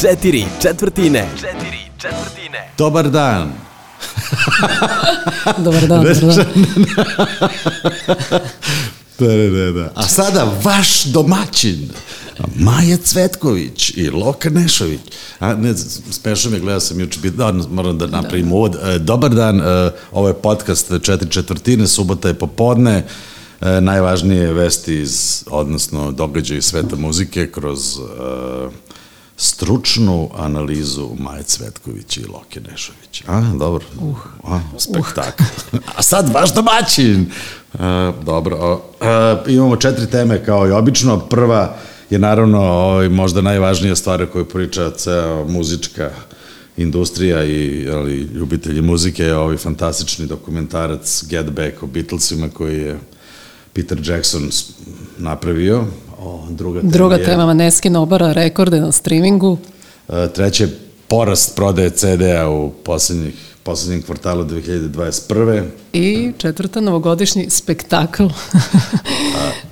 Četiri četvrtine. Četiri četvrtine. Dobar dan. Dobar dan, dobar dan. Da, da, da, da. A sada vaš domaćin, Maja Cvetković i Loka Nešović. A, ne, smešao me, gledao sam juče, da, moram da napravim uvod. E, Dobar dan, e, ovo je podcast četiri četvrtine, subota je popodne, e, najvažnije vesti iz, odnosno događaje iz sveta muzike kroz e, stručnu analizu Maje Cvetković i Loke Nešović. A, dobro. Uh. A, spektakl. A sad vaš domaćin. A, dobro. A, imamo četiri teme kao i obično. Prva je naravno ovaj, možda najvažnija stvar koju priča ceo muzička industrija i ali, ljubitelji muzike je ovaj fantastični dokumentarac Get Back o Beatlesima koji je Peter Jackson napravio. O, druga tema, Druga je, tema, Maneskin obara rekorde na streamingu. e, treće, porast prodaje CD-a u poslednjih, poslednjem kvartalu 2021. I četvrta, novogodišnji spektakl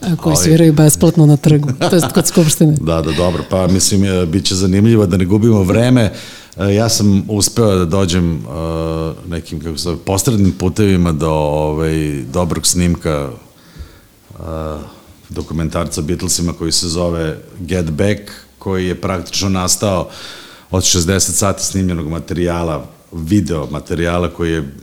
koji ovaj- sviraju besplatno na trgu, to jest kod Skupštine. Da, da, dobro, pa mislim, e, bit će zanimljivo da ne gubimo vreme. E, Ja sam uspeo da dođem e, nekim, kako se zove, postrednim putevima do ovaj, dobrog snimka e, dokumentarca Beatlesima koji se zove Get Back, koji je praktično nastao od 60 sati snimljenog materijala, video materijala koji je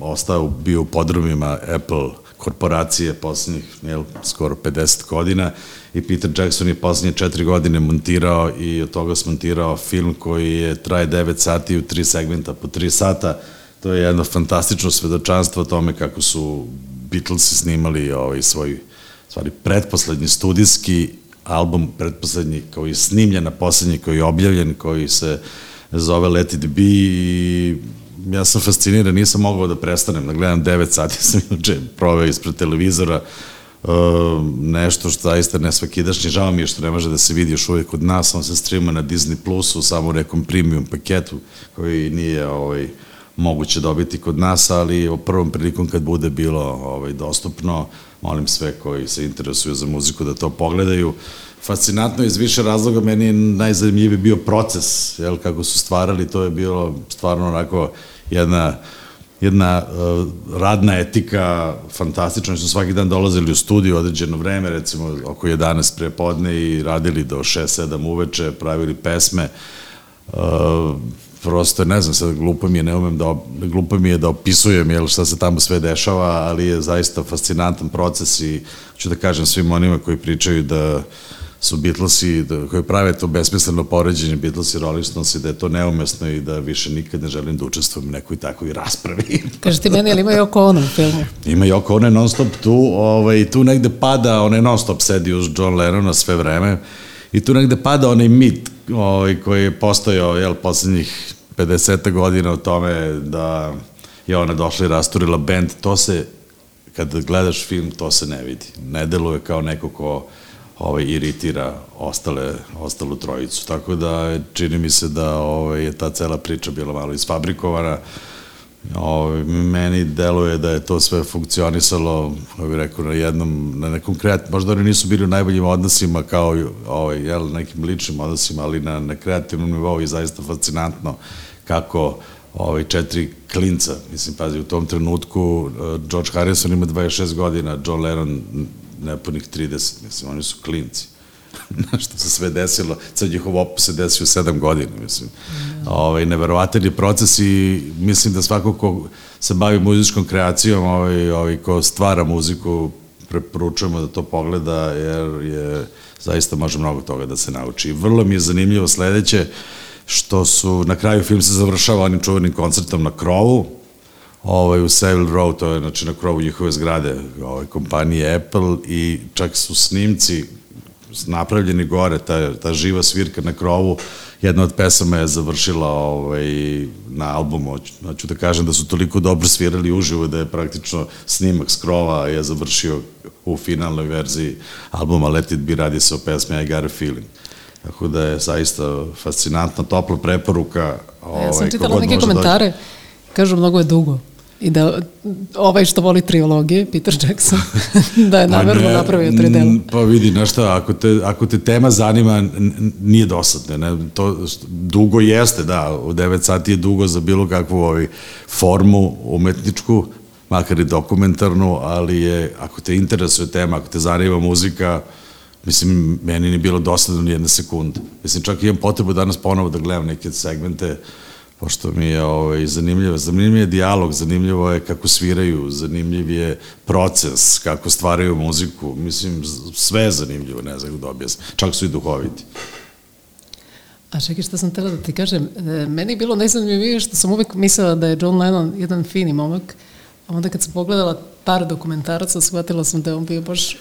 ostao, bio u podrumima Apple korporacije poslednjih, jel, skoro 50 godina i Peter Jackson je poslednje četiri godine montirao i od toga smontirao film koji je traje 9 sati u tri segmenta po 3 sata. To je jedno fantastično svedočanstvo o tome kako su Beatlesi snimali ovaj svoj stvari pretposlednji studijski album, pretposlednji koji je snimljen, a poslednji koji je objavljen, koji se zove Let It Be i ja sam fasciniran, nisam mogao da prestanem da gledam 9 sati, sam juče proveo ispred televizora uh, nešto što zaista ne svakidašnje, žao mi je što ne može da se vidi još uvijek kod nas, on se streama na Disney Plusu, samo u nekom premium paketu koji nije ovaj, moguće dobiti kod nas, ali u prvom prilikom kad bude bilo ovaj, dostupno, molim sve koji se interesuju za muziku da to pogledaju. Fascinantno iz više razloga, meni je najzanimljiviji bio proces, jel, kako su stvarali, to je bilo stvarno onako jedna jedna uh, radna etika fantastična, su svaki dan dolazili u studiju određeno vreme, recimo oko 11 pre podne i radili do 6-7 uveče, pravili pesme, uh, prosto ne znam, sad glupo mi je, ne umem da, glupo mi je da opisujem jel, šta se tamo sve dešava, ali je zaista fascinantan proces i ću da kažem svim onima koji pričaju da su Beatlesi, da, koji prave to besmisleno poređenje Beatlesi i Rolling da je to neumesno i da više nikad ne želim da učestvujem u nekoj takvoj raspravi. Kaže ti meni, ali ima i oko ono u filmu? Ima i oko one non stop tu, ovaj, tu negde pada, onaj non stop sedi uz John Lennona sve vreme i tu negde pada onaj mit ovaj, koji je postojao, jel, poslednjih 50 godina o tome da je ona došla i rasturila band, to se, kad gledaš film, to se ne vidi. Ne deluje kao neko ko ovaj, iritira ostale, ostalu trojicu. Tako da čini mi se da ovaj, je ta cela priča bila malo isfabrikovana. Ovaj, meni deluje da je to sve funkcionisalo, kako bih rekao, na jednom, na nekom kreat, možda oni nisu bili u najboljim odnosima kao ovaj, jel, nekim ličnim odnosima, ali na, na kreativnom nivou je zaista fascinantno kako ovaj, četiri klinca, mislim, pazi, u tom trenutku uh, George Harrison ima 26 godina, John Lennon nepunih 30, mislim, oni su klinci. Što se sve desilo, sad njihov opus se desio sedam godina, mislim. Ovaj, neverovatan je proces i mislim da svako ko se bavi muzičkom kreacijom, ovaj, ovaj, ko stvara muziku, preporučujemo da to pogleda, jer je zaista može mnogo toga da se nauči. Vrlo mi je zanimljivo sledeće, što su, na kraju film se završava onim čuvenim koncertom na krovu, ovaj, u Savile Row, to je znači, na krovu njihove zgrade ovaj, kompanije Apple i čak su snimci napravljeni gore, ta, ta živa svirka na krovu, jedna od pesama je završila ovaj, na albumu. Hoću, hoću da kažem da su toliko dobro svirali uživo da je praktično snimak s krova je završio u finalnoj verziji albuma Let It Be radi se o pesmi I Got a Feeling. Tako da je zaista fascinantna, topla preporuka. Ja sam ovaj, čitala neke dođe. komentare, kažu mnogo je dugo. I da ovaj što voli triologije, Peter Jackson, da je namerno ne, napravio tri dela. Pa vidi, znaš šta, ako te, ako te tema zanima, nije dosadno. Ne? To št- dugo jeste, da, u 9 sati je dugo za bilo kakvu ovaj, formu umetničku, makar i dokumentarnu, ali je, ako te interesuje tema, ako te zanima muzika, mislim, meni nije bilo dosadno ni jedne sekunde. Mislim, čak imam potrebu danas ponovo da gledam neke segmente, pošto mi je ovaj, zanimljivo. Zanimljiv je dijalog, zanimljivo je kako sviraju, zanimljiv je proces, kako stvaraju muziku. Mislim, sve je zanimljivo, ne znam kako da objasnim. Čak su i duhoviti. A čekaj, šta sam tela da ti kažem? E, meni je bilo najzanimljivije što sam uvek mislila da je John Lennon jedan fini momak, a onda kad sam pogledala par dokumentaraca, shvatila sam da je on bio baš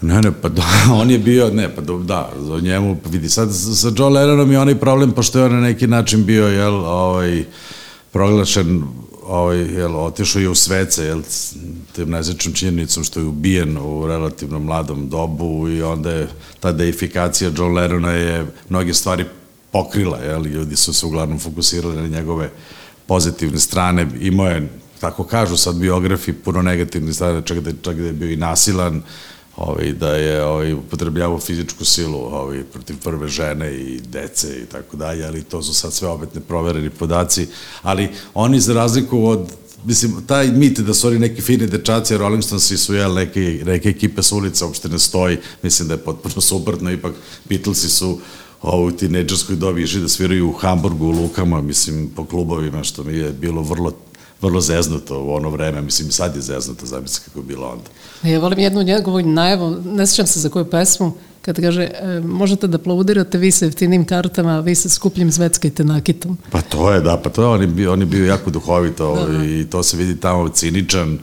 Ne, ne, pa da, on je bio, ne, pa do, da, za njemu, pa vidi, sad sa John Lennonom je onaj problem, pošto je on na neki način bio, jel, ovaj, proglašen, ovaj, jel, otišao je u svece, jel, tim najzečnom činjenicom što je ubijen u relativno mladom dobu i onda je ta deifikacija John Lennona je mnoge stvari pokrila, jel, ljudi su se uglavnom fokusirali na njegove pozitivne strane, imao je, tako kažu sad biografi, puno negativnih strane, čak da, čak da je bio i nasilan, ovaj, da je ovaj, upotrebljavao fizičku silu ovaj, protiv prve žene i dece i tako dalje, ali to su sad sve opet neprovereni podaci, ali oni za razliku od mislim, taj mit da su oni neki fini dečaci, a Rolling Stonesi su jel, neke, neke ekipe s ulica uopšte ne stoji, mislim da je potpuno suprotno, ipak Beatlesi su ovo, u tineđerskoj dobi išli da sviraju u Hamburgu, u Lukama, mislim, po klubovima, što mi je bilo vrlo vrlo zeznuto u ono vreme, mislim sad je zeznuto, zamisli kako je bilo onda. Ja volim jednu njegovu najavu, ne sjećam se za koju pesmu, kad kaže, e, možete da aplaudirate vi sa jeftinim kartama, vi sa skupljim zveckajte nakitom. Pa to je, da, pa to je, on je bio, on je bio jako duhovit ovaj, i to se vidi tamo ciničan,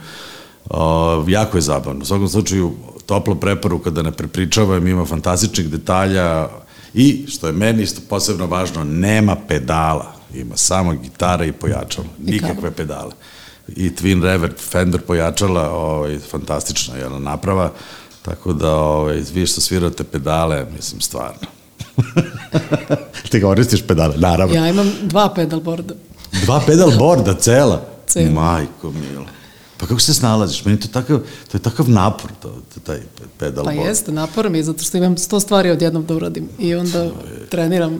o, jako je zabavno. U svakom slučaju, toplo preporuka da ne prepričavam, ima fantastičnih detalja i, što je meni isto posebno važno, nema pedala, ima samo gitara i pojačala, I nikakve pedale. I Twin Reverb Fender pojačala, ovaj, fantastična je naprava, tako da ovaj, vi što svirate pedale, mislim, stvarno. Ti koristiš pedale, naravno. Ja imam dva pedalborda. Dva pedal borda, cela? Cela. Majko mila. Pa kako se snalaziš? Meni to takav, to je takav napor, to, to taj pedal Pa board. jeste, napor mi je, zato što imam sto stvari odjednom da uradim i onda treniram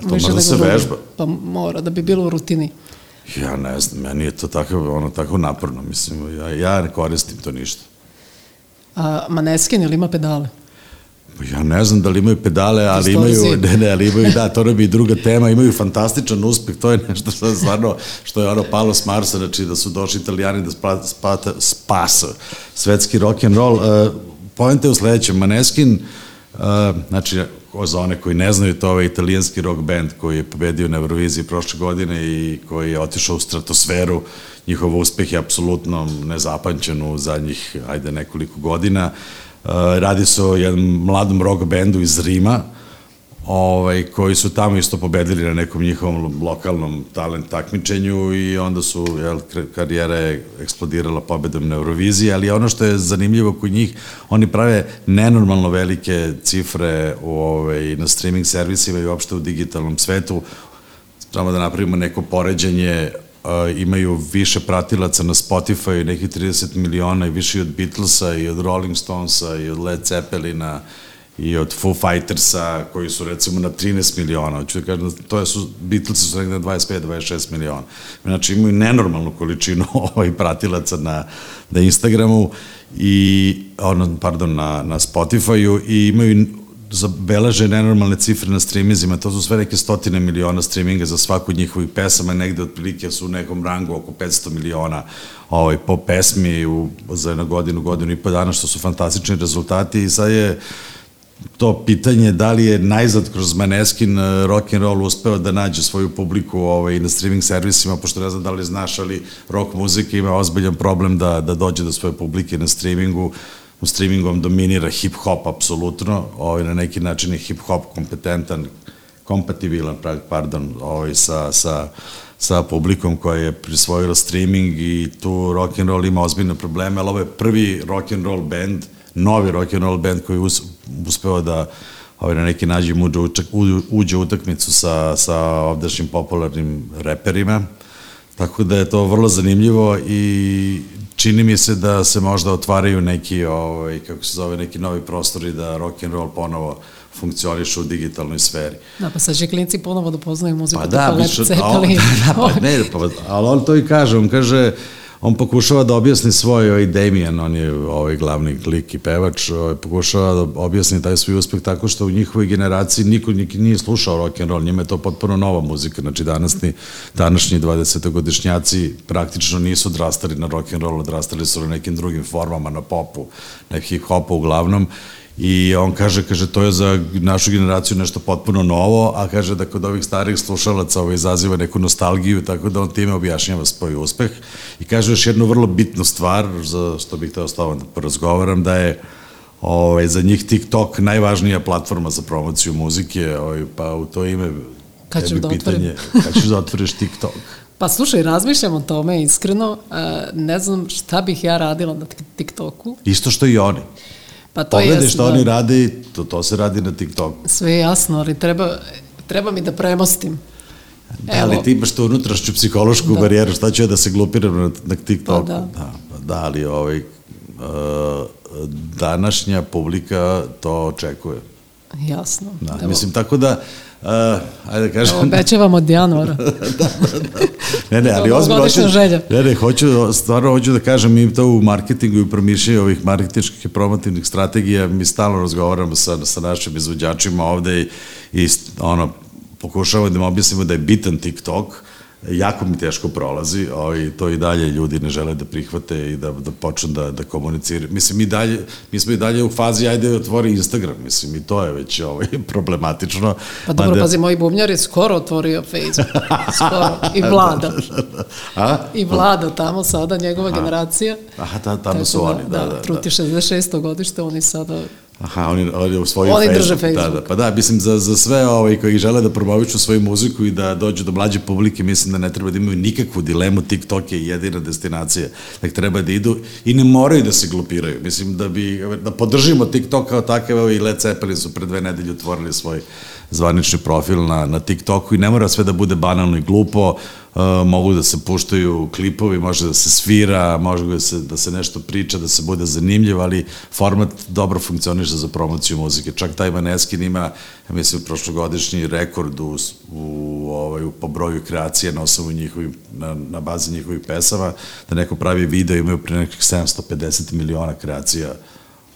To mora da se drugi. vežba. Pa mora, da bi bilo u rutini. Ja ne znam, meni je to tako, ono, tako naporno, mislim, ja, ja ne koristim to ništa. A Maneskin, ili ima pedale? Pa Ja ne znam da li imaju pedale, ali imaju, ne, ne, ali imaju, da, to nam je i druga tema, imaju fantastičan uspeh, to je nešto što je stvarno, što je ono palo s Marsa, znači da su došli italijani da spa, spata, spasa svetski rock and roll. Uh, Pojenta je u sledećem, Maneskin, uh, znači, za one koji ne znaju, to je ovaj italijanski rock band koji je pobedio na Euroviziji prošle godine i koji je otišao u stratosferu, njihov uspeh je apsolutno nezapančen u zadnjih, ajde, nekoliko godina. Uh, radi se o jednom mladom rock bendu iz Rima, ovaj, koji su tamo isto pobedili na nekom njihovom lokalnom talent takmičenju i onda su, jel, kar- karijera je eksplodirala pobedom na Euroviziji, ali ono što je zanimljivo kod njih, oni prave nenormalno velike cifre u, ovaj, na streaming servisima i uopšte u digitalnom svetu, samo da napravimo neko poređenje, uh, imaju više pratilaca na Spotify, nekih 30 miliona i više i od Beatlesa i od Rolling Stonesa i od Led Zeppelina i od Foo Fightersa koji su recimo na 13 miliona. Hoću da kažem, to je su, Beatlesi su negde na 25-26 miliona. Znači imaju nenormalnu količinu ovaj pratilaca na, na Instagramu i, ono, pardon, na, na Spotify-u i imaju zabeleže nenormalne cifre na streamizima, to su sve neke stotine miliona streaminga za svaku od njihovih pesama, negde otprilike su u nekom rangu oko 500 miliona ovaj, po pesmi u, za jednu godinu, godinu i po dana, što su fantastični rezultati i sad je to pitanje da li je najzad kroz Maneskin eh, rock and roll uspeo da nađe svoju publiku ovaj, na streaming servisima, pošto ne znam da li znaš, ali rock muzika ima ozbiljan problem da, da dođe do svoje publike na streamingu. U streamingom dominira hip-hop apsolutno, ovaj, na neki način je hip-hop kompetentan, kompatibilan, pardon, ovaj, sa, sa, sa publikom koja je prisvojila streaming i tu rock and roll ima ozbiljne probleme, ali ovo je prvi rock and roll band, novi rock and roll band koji us, uspeo da ovaj, na neki način uđe, učak, uđe utakmicu sa, sa ovdašnjim popularnim reperima. Tako da je to vrlo zanimljivo i čini mi se da se možda otvaraju neki, ovaj, kako se zove, neki novi prostori da rock and roll ponovo funkcioniše u digitalnoj sferi. Da, pa sad će klinci ponovo da poznaju muziku. Pa da, biće, da, da, pa ne, pa, ali on to i kaže, on kaže, on pokušava da objasni svoj, ovaj Damien, on je ovaj glavni lik i pevač, ovaj, pokušava da objasni taj svoj uspeh tako što u njihovoj generaciji niko nije slušao rock and roll, njima je to potpuno nova muzika, znači danasni, današnji 20-godišnjaci praktično nisu odrastali na rock and roll, odrastali su na nekim drugim formama, na popu, na hip-hopu uglavnom I on kaže, kaže, to je za našu generaciju nešto potpuno novo, a kaže da kod ovih starih slušalaca ovo izaziva neku nostalgiju, tako da on time objašnjava svoj uspeh. I kaže još jednu vrlo bitnu stvar, za što bih teo s tobom da porazgovaram, da je ovaj, za njih TikTok najvažnija platforma za promociju muzike, ovaj, pa u to ime Kad ćeš da pitanje, kad ćeš da otvoriš TikTok? Pa slušaj, razmišljam o tome iskreno, ne znam šta bih ja radila na TikToku. Isto što i oni. Pa to Pogledaj što da. oni radi, to, to se radi na TikToku. Sve je jasno, ali treba, treba mi da premostim. Da, ali Evo. ti imaš tu unutrašnju psihološku da. barijeru, šta ću ja da se glupiram na, na TikToku? Pa da. Da, pa da, ali ovaj, uh, današnja publika to očekuje. Jasno. Da, Evo. mislim, tako da, Uh, ajde da kažem. Obećavam od januara. da, da, da. Ne, ne, ali ozbiljno hoću, ne, ne, hoću, stvarno hoću da kažem, mi to u marketingu i promišljanju ovih marketinških i promotivnih strategija, mi stalno razgovaramo sa, sa našim izvođačima ovde i, i ono, pokušavamo da im objasnimo da je bitan TikTok, jako mi teško prolazi, ovaj, to i dalje ljudi ne žele da prihvate i da, da počnu da, da komuniciraju. Mislim, mi, dalje, mi smo i dalje u fazi, ajde, otvori Instagram, mislim, i to je već ovaj, problematično. Pa dobro, Mada... pazi, moj bubnjar je skoro otvorio Facebook, skoro, i vlada. A? I vlada tamo sada, njegova Aha. generacija. Aha, ta, tamo su da, oni, da, da. da, da. Truti 66. godište, oni sada Aha, oni, oni u svoju Oni drže Facebook. Da, da, pa da, mislim, za, za sve ovaj, koji žele da promoviču svoju muziku i da dođu do mlađe publike, mislim da ne treba da imaju nikakvu dilemu, TikTok je jedina destinacija, da treba da idu i ne moraju da se glupiraju. Mislim da bi, da podržimo TikTok kao takav, i Led Zeppelin su pre dve nedelje otvorili svoj zvanični profil na, na TikToku i ne mora sve da bude banalno i glupo, uh, mogu da se puštaju klipovi, može da se svira, može da se, da se nešto priča, da se bude zanimljiv, ali format dobro funkcioniše za promociju muzike. Čak taj Maneskin ima, ja mislim, prošlogodišnji rekord u, u, ovaj, u, po broju kreacije na osnovu njihovih, na, na bazi njihovih pesama, da neko pravi video, imaju pre nekih 750 miliona kreacija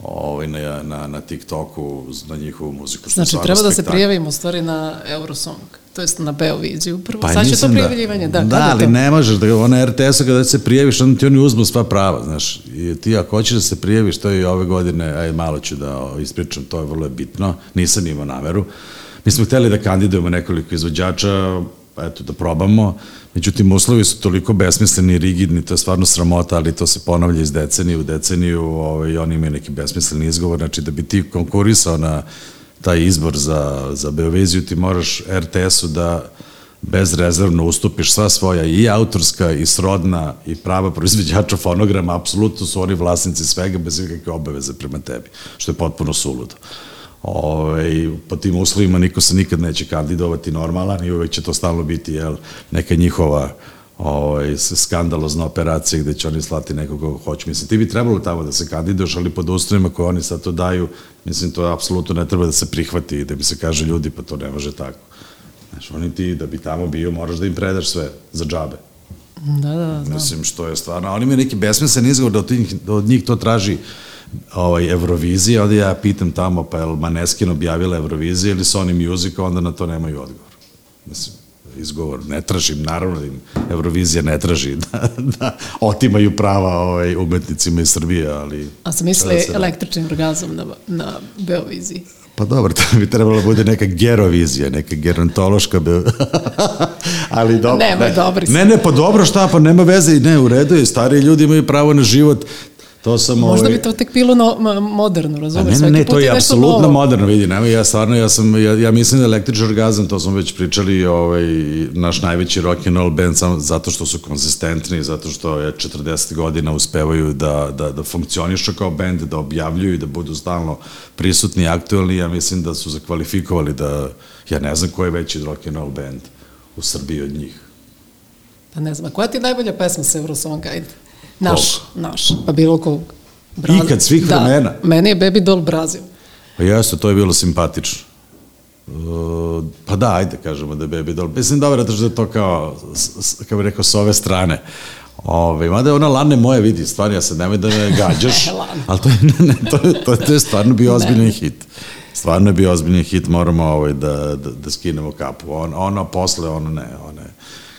ovaj, na, na, na TikToku, na njihovu muziku. Što znači, treba da se prijavimo stvari na Eurosong, to jest na Beoviziju. Prvo, pa sad će to da- prijavljivanje, da. Da, da ali to? ne možeš, da ona RTS-a kada se prijaviš, onda ti oni uzmu sva prava, znaš. I ti ako hoćeš da se prijaviš, to je i ove godine, aj malo ću da ispričam, to je vrlo bitno, nisam imao nameru. Mi smo hteli da kandidujemo nekoliko izvođača, eto, da probamo, Međutim, uslovi su toliko besmisleni i rigidni, to je stvarno sramota, ali to se ponavlja iz decenije u deceniju, ovaj, oni imaju neki besmisleni izgovor, znači da bi ti konkurisao na taj izbor za, za Beoviziju, ti moraš RTS-u da bezrezervno ustupiš sva svoja i autorska i srodna i prava proizvođača fonograma, apsolutno su oni vlasnici svega bez ikakve obaveze prema tebi, što je potpuno suludo. Ove, ovaj, po tim uslovima niko se nikad neće kandidovati normalan i uvek će to stalno biti jel, neka njihova ovaj, skandalozna operacija gde će oni slati nekog koga hoće. Mislim, ti bi trebalo tamo da se kandiduješ, ali pod uslovima koje oni sad to daju, mislim, to apsolutno ne treba da se prihvati i da bi se kaže ljudi, pa to ne može tako. Znaš, oni ti, da bi tamo bio, moraš da im predaš sve za džabe. Da, da, da. Mislim, što je stvarno, oni imaju neki besmislen izgovor da od, njih, da od njih to traži ovaj, Eurovizije, onda ja pitam tamo, pa je li Maneskin objavila Eurovizije ili Sony Music, onda na to nemaju odgovor. Mislim, izgovor, ne tražim, naravno da im Eurovizija ne traži da, da otimaju prava ovaj, umetnicima iz Srbije, ali... A sam misli da električni orgazam na, na Beoviziji. Pa dobro, to bi trebalo da bude neka gerovizija, neka gerontološka be... ali dobro. Nema, ne, dobri Ne, ne, pa dobro, šta, pa nema veze, ne, u redu je, stari ljudi imaju pravo na život, To sam Možda ovaj... bi to tek bilo no, moderno, razumeš? Ne, ne, ne, to je apsolutno novo. moderno, vidi, nema, ja stvarno, ja sam, ja, ja mislim da električni orgazam, to smo već pričali, ovaj, naš najveći rock and roll band, sam, zato što su konzistentni, zato što je 40 godina uspevaju da, da, da funkcionišu kao band, da objavljuju i da budu stalno prisutni i aktualni, ja mislim da su zakvalifikovali da, ja ne znam ko je veći rock and roll band u Srbiji od njih. Pa ne znam, a koja ti je najbolja pesma sa Eurosonga? Ajde. Naš, naš, pa bilo kog. Ikad, svih da, vremena? meni je Baby Doll Brazil. Pa jeste, to je bilo simpatično. Uh, pa da, ajde kažemo da je Baby Doll. Mislim dobro, što je to kao, kako bih rekao, s ove strane. Ove, mada je ona Lane moje, vidi, stvarno, ja sad nemoj da me gađaš, ali to je, ne, to, je, to, je, to je stvarno bio ozbiljan hit. Stvarno je bio ozbiljan hit, moramo ovaj, da, da, da skinemo kapu. On, ono posle, ono ne, one,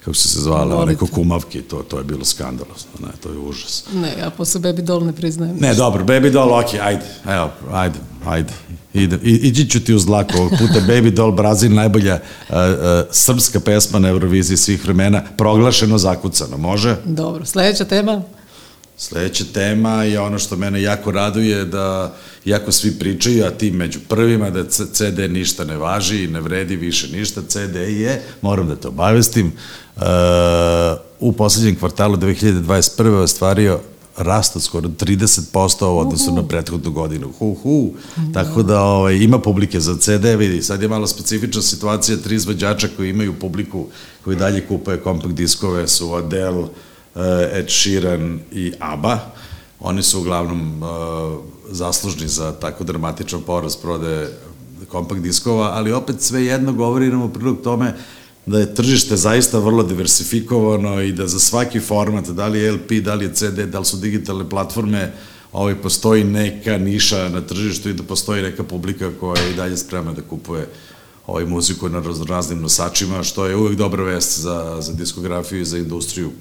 kako su se zvale, one Volite. kukumavke, to, to je bilo skandalozno, ne, to je užas. Ne, ja posle Baby Doll ne priznajem. Ne, dobro, Baby Doll, ok, ajde, evo, ajde, ajde. Ide, i, ići ću ti uz dlaku ovog puta. Baby Doll, Brazil, najbolja uh, uh, srpska pesma na Euroviziji svih vremena, proglašeno zakucano, može? Dobro, sledeća tema. Sledeća tema je ono što mene jako raduje da jako svi pričaju, a ti među prvima da CD ništa ne važi i ne vredi više ništa. CD je, moram da te obavestim, uh, u poslednjem kvartalu 2021. ostvario rast od skoro 30% u odnosu na prethodnu godinu. Hu, hu. Tako da ovaj, ima publike za CD, vidi, sad je malo specifična situacija, tri izvođača koji imaju publiku, koji dalje kupuje kompakt diskove su Adele, Ed Sheeran i ABBA. Oni su uglavnom uh, zaslužni za tako dramatičan porast prode kompakt diskova, ali opet sve jedno govori nam u prilog tome da je tržište zaista vrlo diversifikovano i da za svaki format, da li je LP, da li je CD, da li su digitalne platforme, ovaj, postoji neka niša na tržištu i da postoji neka publika koja je i dalje spremna da kupuje ovaj muziku na raz- raznim nosačima, što je uvek dobra vest za, za diskografiju i za industriju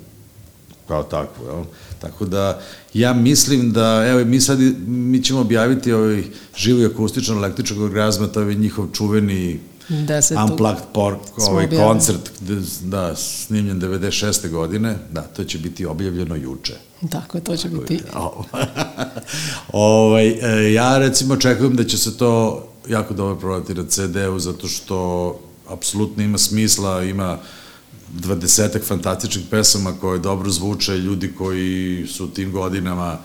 kao takvu, jel? Tako da, ja mislim da, evo, mi sad, mi ćemo objaviti ovaj živo i akustičan električnog orgazma, to je njihov čuveni Desetog. Unplugged Pork, ovaj objavili. koncert, da, snimljen 96. godine, da, to će biti objavljeno juče. Tako je, to će biti. O- ovaj, e, ja recimo očekujem da će se to jako dobro prodati na CD-u zato što apsolutno ima smisla, ima dvadesetak fantastičnih pesama koje dobro zvuče, ljudi koji su u tim godinama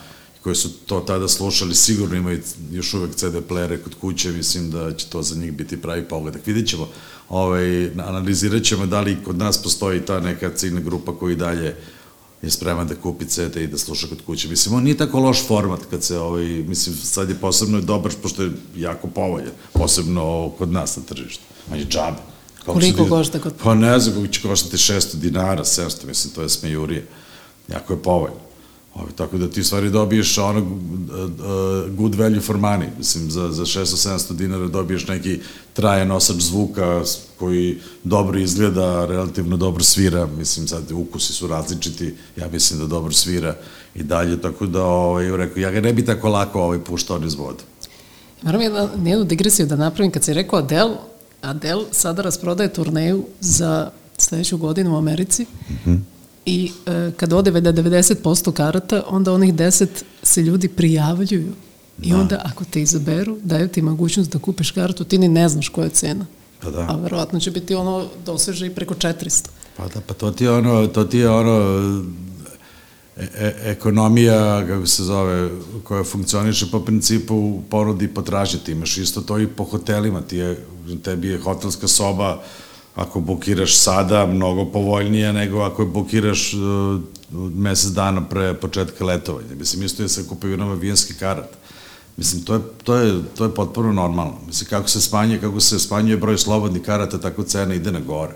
koji su to tada slušali, sigurno imaju još uvek CD playere kod kuće, mislim da će to za njih biti pravi pogledak. Vidjet ćemo, ovaj, analizirat ćemo da li kod nas postoji ta neka ciljna grupa koji dalje je spreman da kupi CD i da sluša kod kuće. Mislim, on nije tako loš format kad se, ovaj, mislim, sad je posebno dobar, pošto je jako povoljan, posebno kod nas na tržištu. On je džabe. Kako Koliko košta kod- Pa ne znam, kako će koštati 600 dinara, 700, mislim, to je smejurije. Jako je povoljno. Ovaj, tako da ti stvari dobiješ ono uh, uh, good value for money. Mislim, za, za 600-700 dinara dobiješ neki trajan nosač zvuka koji dobro izgleda, relativno dobro svira. Mislim, sad ukusi su različiti, ja mislim da dobro svira i dalje, tako da, ovaj, rekao, ja ga ne bi tako lako ovaj, puštao niz vodu. Moram jedna, jednu digresiju da napravim. Kad si rekao Adele, Adele sada rasprodaje turneju za sledeću godinu u Americi i e, kad ode veda 90% karata, onda onih 10 se ljudi prijavljuju. I onda ako te izaberu, daju ti mogućnost da kupiš kartu, ti ni ne znaš koja je cena. Pa da. A verovatno će biti ono doseže i preko 400. Pa da, pa to ti je ono, to ti je ono e, e, ekonomija, kako se zove, koja funkcioniše po principu ponudi i potražnje. Ti imaš isto to i po hotelima. Ti je, tebi je hotelska soba ako bukiraš sada mnogo povoljnija nego ako je bukiraš uh, mesec dana pre početka letovanja. Mislim, isto je sa kupovinom avijanski karat. Mislim, to je, to, je, to je potpuno normalno. Mislim, kako se smanje, kako se smanjuje broj slobodnih karata, tako cena ide na gore.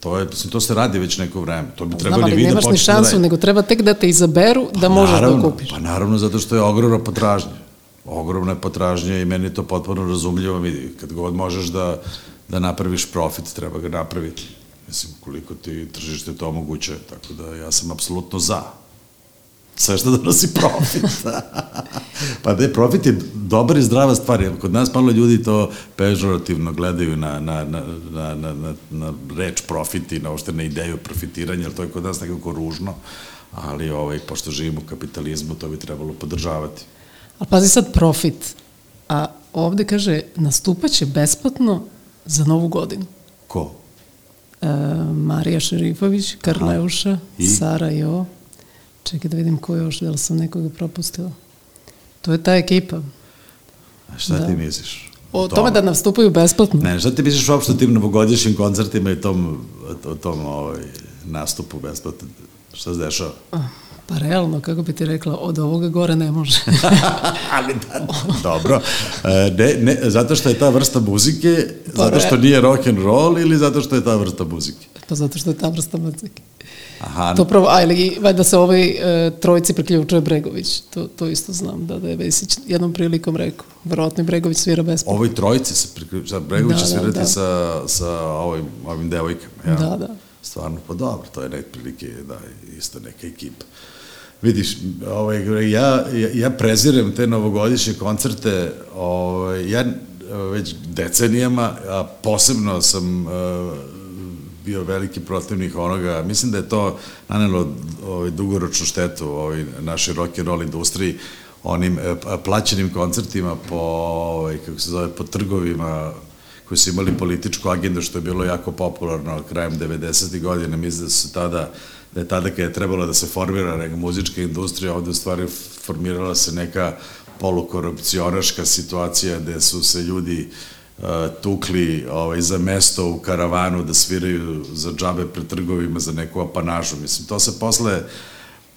To, je, mislim, to se radi već neko vreme. To bi Znam, trebali ali vi da nemaš ni da šansu, radite. nego treba tek da te izaberu da možeš naravno, da kupiš. Pa naravno, zato što je ogromna potražnja. Ogromna potražnja i meni je to potpuno razumljivo. Vidi, kad god možeš da, da napraviš profit, treba ga napraviti. Mislim, koliko ti tržište to omogućuje. Tako da ja sam apsolutno za. Sve što donosi profit. pa da je profit je dobar i zdrava stvar. Kod nas malo ljudi to pežorativno gledaju na, na, na, na, na, na, na reč profit i na uopšte na ideju profitiranja, jer to je kod nas nekako ružno. Ali ovaj, pošto živimo u kapitalizmu, to bi trebalo podržavati. Ali pazi sad profit. A ovde kaže, nastupaće besplatno za novu godinu. Ko? E, Marija Šerifović, Karleuša, I? Sara Jo. Čekaj da vidim ko još, da li sam nekoga propustila. To je ta ekipa. A šta Da. ti misliš? O tome da nastupaju besplatno. Ne, šta ti misliš uopšte o tim novogodišnjim koncertima i tom, o tom ovaj, nastupu besplatno. Šta se dešava? Pa realno, kako bi ti rekla, od ovoga gore ne može. Ali da, dobro. E, Ne, ne, zato što je ta vrsta muzike, Pa zato što nije rock and roll ili zato što je ta vrsta muzike? pa zato što je ta vrsta muzike. Aha, To pravo, a ili valjda se ovoj e, trojici priključuje Bregović. To, to isto znam, da, da je Vesić jednom prilikom rekao. Verovatno i Bregović svira besplatno. ovoj trojici se priključuje, sad Bregović Da, će da, svirati da. sa, sa ovim, ovim devojkama. Ja? Da, da. Stvarno, pa dobro, to je nek prilike, da, isto neka ekipa. Vidiš, ovaj, ja, ja, prezirem te novogodišnje koncerte, ovaj, ja eh, već decenijama, a posebno sam uh, bio veliki protivnik onoga, mislim da je to nanelo ovaj, dugoročnu štetu ovaj, našoj rock and roll industriji, onim eh, plaćenim koncertima po, ovaj, kako se zove, po trgovima koji su imali političku agendu, što je bilo jako popularno krajem 90. godine, mislim da su tada da je tada kada je trebalo da se formira neka muzička industrija, ovde u stvari formirala se neka polukorupcionaška situacija gde su se ljudi uh, tukli ovaj, za mesto u karavanu da sviraju za džabe pred trgovima za neku apanažu. Mislim, to se posle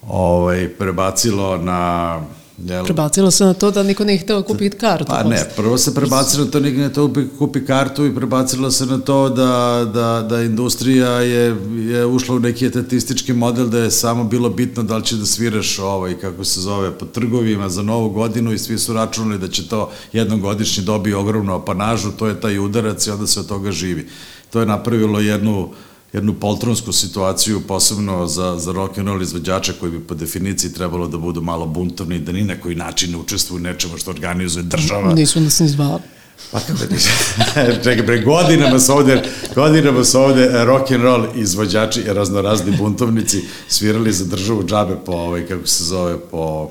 ovaj, prebacilo na jel, Prebacilo se na to da niko nije hteo kupiti kartu. Pa ne, prvo se prebacilo na to niko ne to kupi, kartu i prebacilo se na to da, da, da industrija je, je ušla u neki etatistički model da je samo bilo bitno da li će da sviraš ovaj, kako se zove, po trgovima za novu godinu i svi su računali da će to jednom godišnje dobiti ogromnu apanažu, to je taj udarac i onda se od toga živi. To je napravilo jednu jednu poltronsku situaciju, posebno za, za rock and roll izvođača koji bi po definiciji trebalo da budu malo buntovni, da ni na koji način ne učestvuju u nečemu što organizuje država. Nisu nas ni zvali. Pa kako da Čekaj, pre godinama su ovde, godinama su ovde eh, rock and roll izvođači i raznorazni buntovnici svirali za državu džabe po, ovaj, kako se zove, po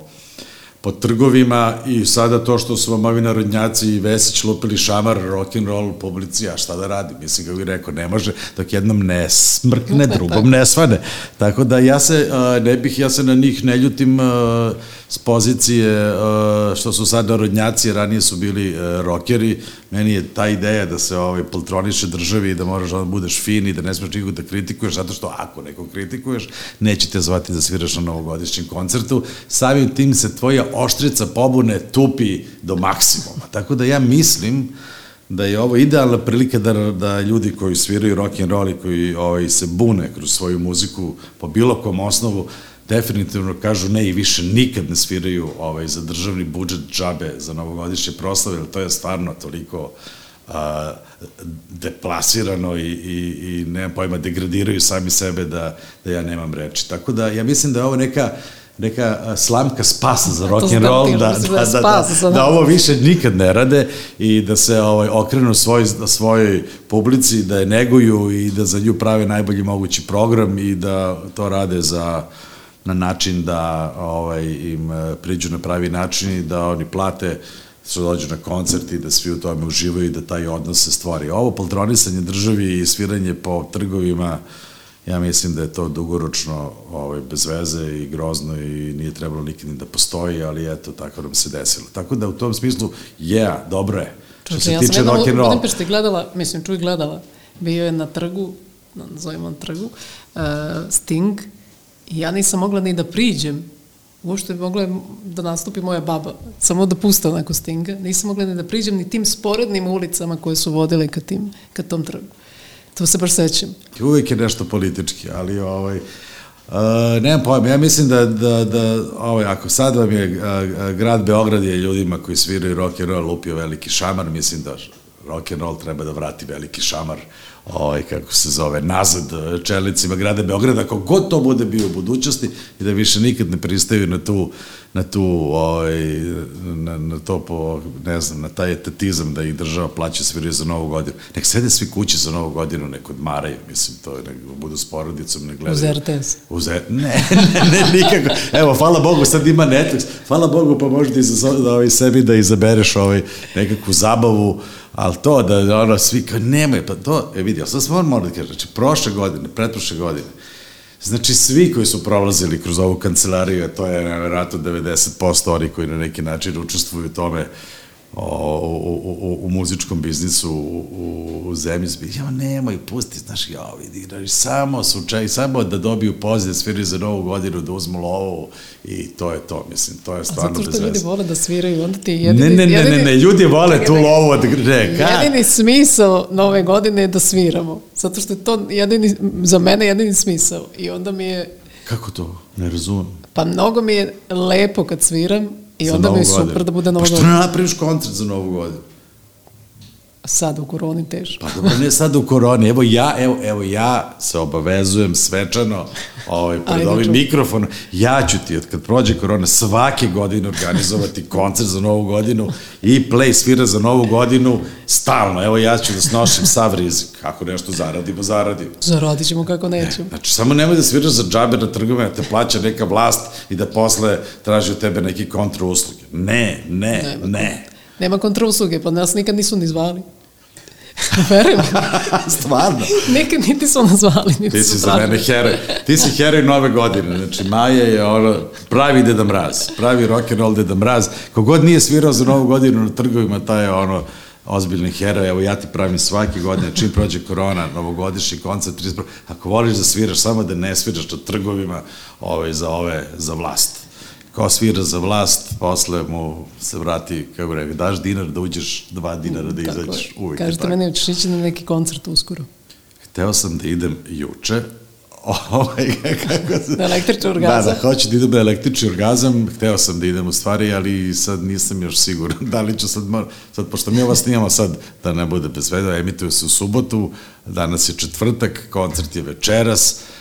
po trgovima i sada to što su vam ovi narodnjaci i Vesić lupili šamar rock and roll publici, a šta da radi? Mislim, kako bih rekao, ne može, dok jednom ne smrkne, drugom ne svane. Tako da ja se, ne bih, ja se na njih ne ljutim a, s pozicije a, što su sad narodnjaci, ranije su bili a, rokeri, meni je ta ideja da se ovaj, poltroniše državi i da moraš da budeš fin i da ne smeš nikog da kritikuješ, zato što ako nekog kritikuješ, neće te zvati da sviraš na novogodišnjem koncertu, samim tim se tvoja oštrica pobune tupi do maksimuma. Tako da ja mislim da je ovo idealna prilika da, da ljudi koji sviraju rock and roll i koji ovaj, se bune kroz svoju muziku po bilo kom osnovu, definitivno kažu ne i više nikad ne sviraju ovaj, za državni budžet džabe za novogodišnje proslave, jer to je stvarno toliko a, deplasirano i, i, i nemam pojma, degradiraju sami sebe da, da ja nemam reči. Tako da ja mislim da je ovo neka neka slamka spasa za rock and roll, da, da da, da, da, da, ovo više nikad ne rade i da se ovaj, okrenu svoj, svojoj publici, da je neguju i da za nju prave najbolji mogući program i da to rade za na način da ovaj, im eh, priđu na pravi način i da oni plate što dođu na koncert i da svi u tome uživaju i da taj odnos se stvori. Ovo poltronisanje državi i sviranje po trgovima ja mislim da je to dugoročno ovaj, bez veze i grozno i nije trebalo nikad ni da postoji, ali eto, tako nam se desilo. Tako da u tom smislu, yeah, dobro je. Što se ja tiče sam rock and jednom u. Budimpešti gledala, mislim, čuj gledala, bio je na trgu, na- nazovimo na trgu, uh, Sting, i ja nisam mogla ni da priđem, uopšte mogla je da nastupi moja baba, samo da puste onako Stinga, nisam mogla ni da priđem ni tim sporednim ulicama koje su vodile ka, tim, ka tom trgu. To se baš sećam. Uvijek je nešto politički, ali ovaj, Uh, nemam pojma, ja mislim da, da, da ovaj, ako sad vam je uh, uh, grad Beograd je ljudima koji sviraju rock and roll lupio veliki šamar, mislim da rock and roll treba da vrati veliki šamar ovaj, kako se zove, nazad uh, čelnicima grada Beograda, ako god to bude bio u budućnosti i da više nikad ne pristaju na tu, na tu ovaj, na, na to po, ne znam, na taj etatizam da ih država plaća sviraju za novu godinu. Nek sede svi kući za novu godinu, nek odmaraju, mislim, to je, nek budu s porodicom, ne gledaju. Uz RTS. Uz ne, ne, ne, nikako. Evo, hvala Bogu, sad ima Netflix. Hvala Bogu, pa možda i za, da ovaj sebi da izabereš ovaj nekakvu zabavu, ali to da, ono svi kao nemoj, pa to, e vidi, ali sad smo morali da kažem, znači prošle godine, pretprošle godine, Znači, svi koji su prolazili kroz ovu kancelariju, to je nevjerojatno 90% oni koji na neki način učestvuju u tome, o, u, u, u muzičkom biznisu u, u, u zemlji, ja nemoj, pusti, znaš, ja vidi, znaš, samo slučaj, samo da dobiju poziv, sviraju za novu godinu, da uzmu lovu i to je to, mislim, to je stvarno bez Zato što ljudi vole da sviraju, onda ti je jedini... Ne, ne, ne, ne, jedini- ne, ljudi vole tu lovu od ne, ka? Jedini smisao nove godine je da sviramo. Zato što je to jedini, za mene jedini smisao. I onda mi je, Kako to? Ne razumem. pa mnogo mi je lepo kad sviram i onda mi je super da bude nova Pa što godina. ne napraviš koncert za novu godinu? Sad u koroni teško. Pa dobro, ne sad u koroni. Evo ja, evo, evo ja se obavezujem svečano ovaj, pred Ajde, ovim mikrofonom. Ja ću ti, od kad prođe korona, svake godine organizovati koncert za novu godinu i play svira za novu godinu stalno. Evo ja ću da snošim sav rizik. Ako nešto zaradimo, zaradimo. Zaradit ćemo kako nećemo. Znači, samo nemoj da sviraš za džabe na trgovima, da te plaća neka vlast i da posle traži od tebe neki kontra usluge. Ne, ne, Nema. ne. Nema kontrausluge, pa nas nikad nisu ni zvali. Verujem. Stvarno. Nikad niti su nas zvali, niti Ti si za mene heroj. Ti si heroj nove godine. Znači, Maja je ono, pravi Deda Mraz. Pravi rock and roll Deda Mraz. Kogod nije svirao za novu godinu na trgovima, taj je ono, ozbiljni heroj. Evo, ja ti pravim svake godine, čim prođe korona, novogodišnji koncert, 31. Ako voliš da sviraš, samo da ne sviraš na trgovima ovaj, za ove, za vlast. Ko svira za vlast, posle mu se vrati, kako rekao, daš dinar da uđeš, dva dinara da je. izađeš. Uvijek je Kažete meni, hoćeš ići na neki koncert uskoro. Hteo sam da idem juče, ovaj, kako se... Na električni Da, orgazam. da, hoću da idem na električni orgazam, hteo sam da idem u stvari, ali sad nisam još siguran da li ću sad, mor... sad pošto mi ovo snimamo sad, da ne bude bez veda, emituje se u subotu, danas je četvrtak, koncert je večeras, Uh,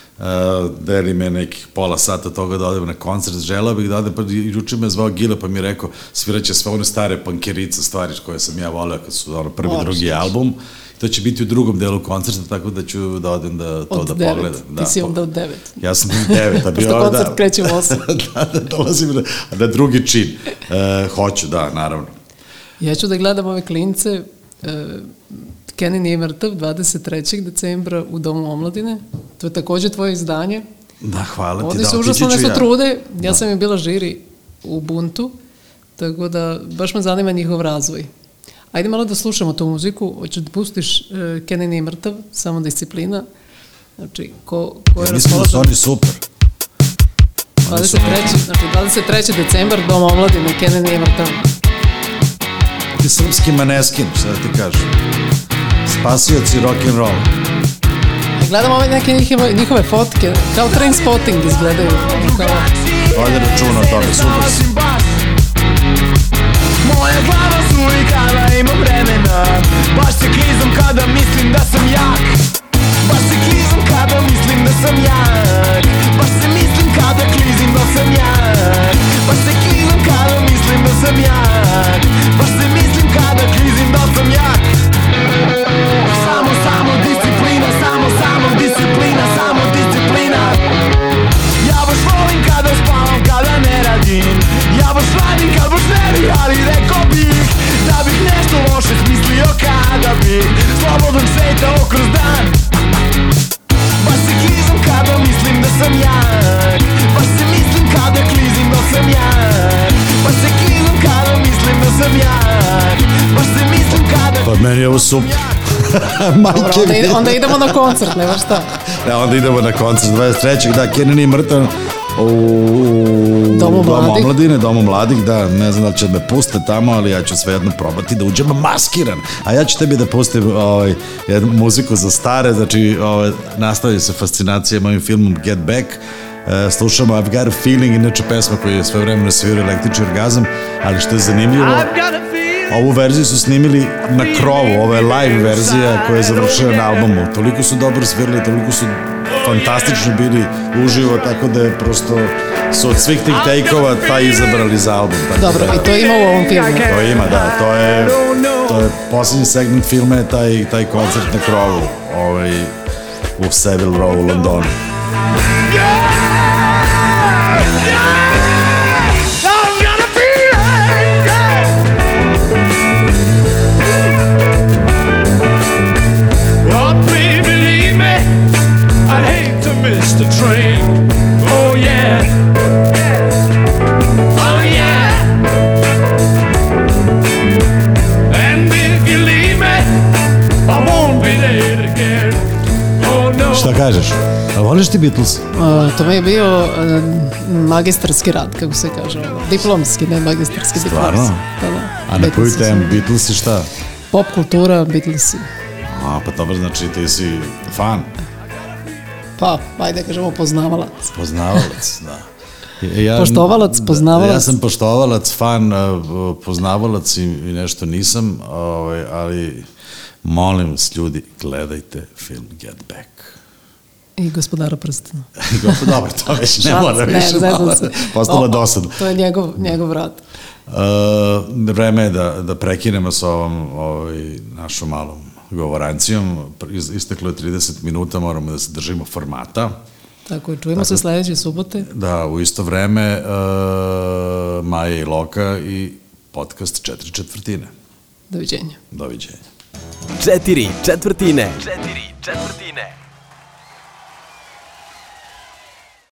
deli me nekih pola sata toga da odem na koncert, želeo bih da odem, pa i juče me zvao Gila pa mi je rekao sviraće sve one stare pankerice stvari koje sam ja voleo kad su ono prvi, Moraš drugi album. To će biti u drugom delu koncerta, tako da ću da odem da to Od da devet. pogledam. Da, Ti si onda od devet. Ja sam u devet, a bio Pošto da, koncert kreće u osam. da, da, dolazim na, na drugi čin. E, hoću, da, naravno. Ja ću da gledam ove klince. E, Kenny nije mrtav 23. decembra u Domu omladine. To je takođe tvoje izdanje. Da, hvala ti. Oni da, se otići užasno nešto ja. trude. Ja sam im bila žiri u Buntu, tako da baš me zanima njihov razvoj. Ajde malo da slušamo tu muziku. Hoćeš da pustiš uh, Kenny nije mrtav, samo disciplina. Znači, ko, ko je Ja mislim da su oni super. 23. Znači, 23. decembar, Dom omladine, Kenny nije mrtav. Ti srpski maneskin, šta da ti kažem. Spasioci rock'n'roll. Gledam ove neke njihove, njihove fotke, kao train spotting izgledaju. Kao, Vode računa o tome, super si. Moja glava zuli kada ima vremena. Baš se klizam kada mislim da sam jak. Baš se klizam kada mislim da sam jak. Baš se mislim kada klizim da sam jak. Baš se klizam kada mislim da sam jak. Baš se mislim kada Je ovo super. dobro, Majke onda, ide- mi. onda idemo na koncert, nema šta. Da, onda idemo na koncert 23. Da, Kenan nije mrtav u Domu mladih. omladine, domu mladih, da, ne znam da li će da me puste tamo, ali ja ću svejedno probati da uđem maskiran. A ja ću tebi da pustim ovaj, jednu muziku za stare, znači ovaj, nastavlja se fascinacija mojim filmom Get Back, E, slušamo I've Got a Feeling, inače pesma koju je sve vremena svirao električni orgazam, ali što je zanimljivo, Ovu verziju su snimili na krovu, ovo je live verzija koja je završena na albumu. Toliko su dobro svirali, toliko su fantastični bili uživo, tako da je prosto su od svih tih take-ova taj izabrali za album. Tako Dobro, da, i to ima u ovom filmu. to ima, da, to je, to je poslednji segment filma je taj, taj koncert na krovu ovaj, u Savile Row u Londonu. the train. Oh yeah. Šta kažeš? A voliš ti Beatles? Uh, to mi je bio uh, magistarski rad, kako se kaže. Diplomski, ne magistarski, Stvarno? Da, da. A ne koju temu? Beatles i šta? Pop kultura, Beatlesi. A, pa dobro, znači ti si fan. Pa, ajde kažemo poznavalac. poznavalac, da. Ja, Poštovalac, poznavalac. Ja sam poštovalac, fan, uh, poznavalac i, i nešto nisam, ovaj, ali molim vas ljudi, gledajte film Get Back. I gospodara prstena. Dobro, to već ne mora više, zezam malo, se. postalo O, dosadno. To je njegov, njegov rad. Uh, vreme je da, da prekinemo sa ovom ovaj, našom malom govorancijom. Is- Isteklo je 30 minuta, moramo da se držimo formata. Tako je, čujemo se sledeće subote. Da, u isto vreme uh, Maja i Loka i podcast četiri četvrtine. Doviđenja. Doviđenja. Četiri četvrtine. Četiri četvrtine.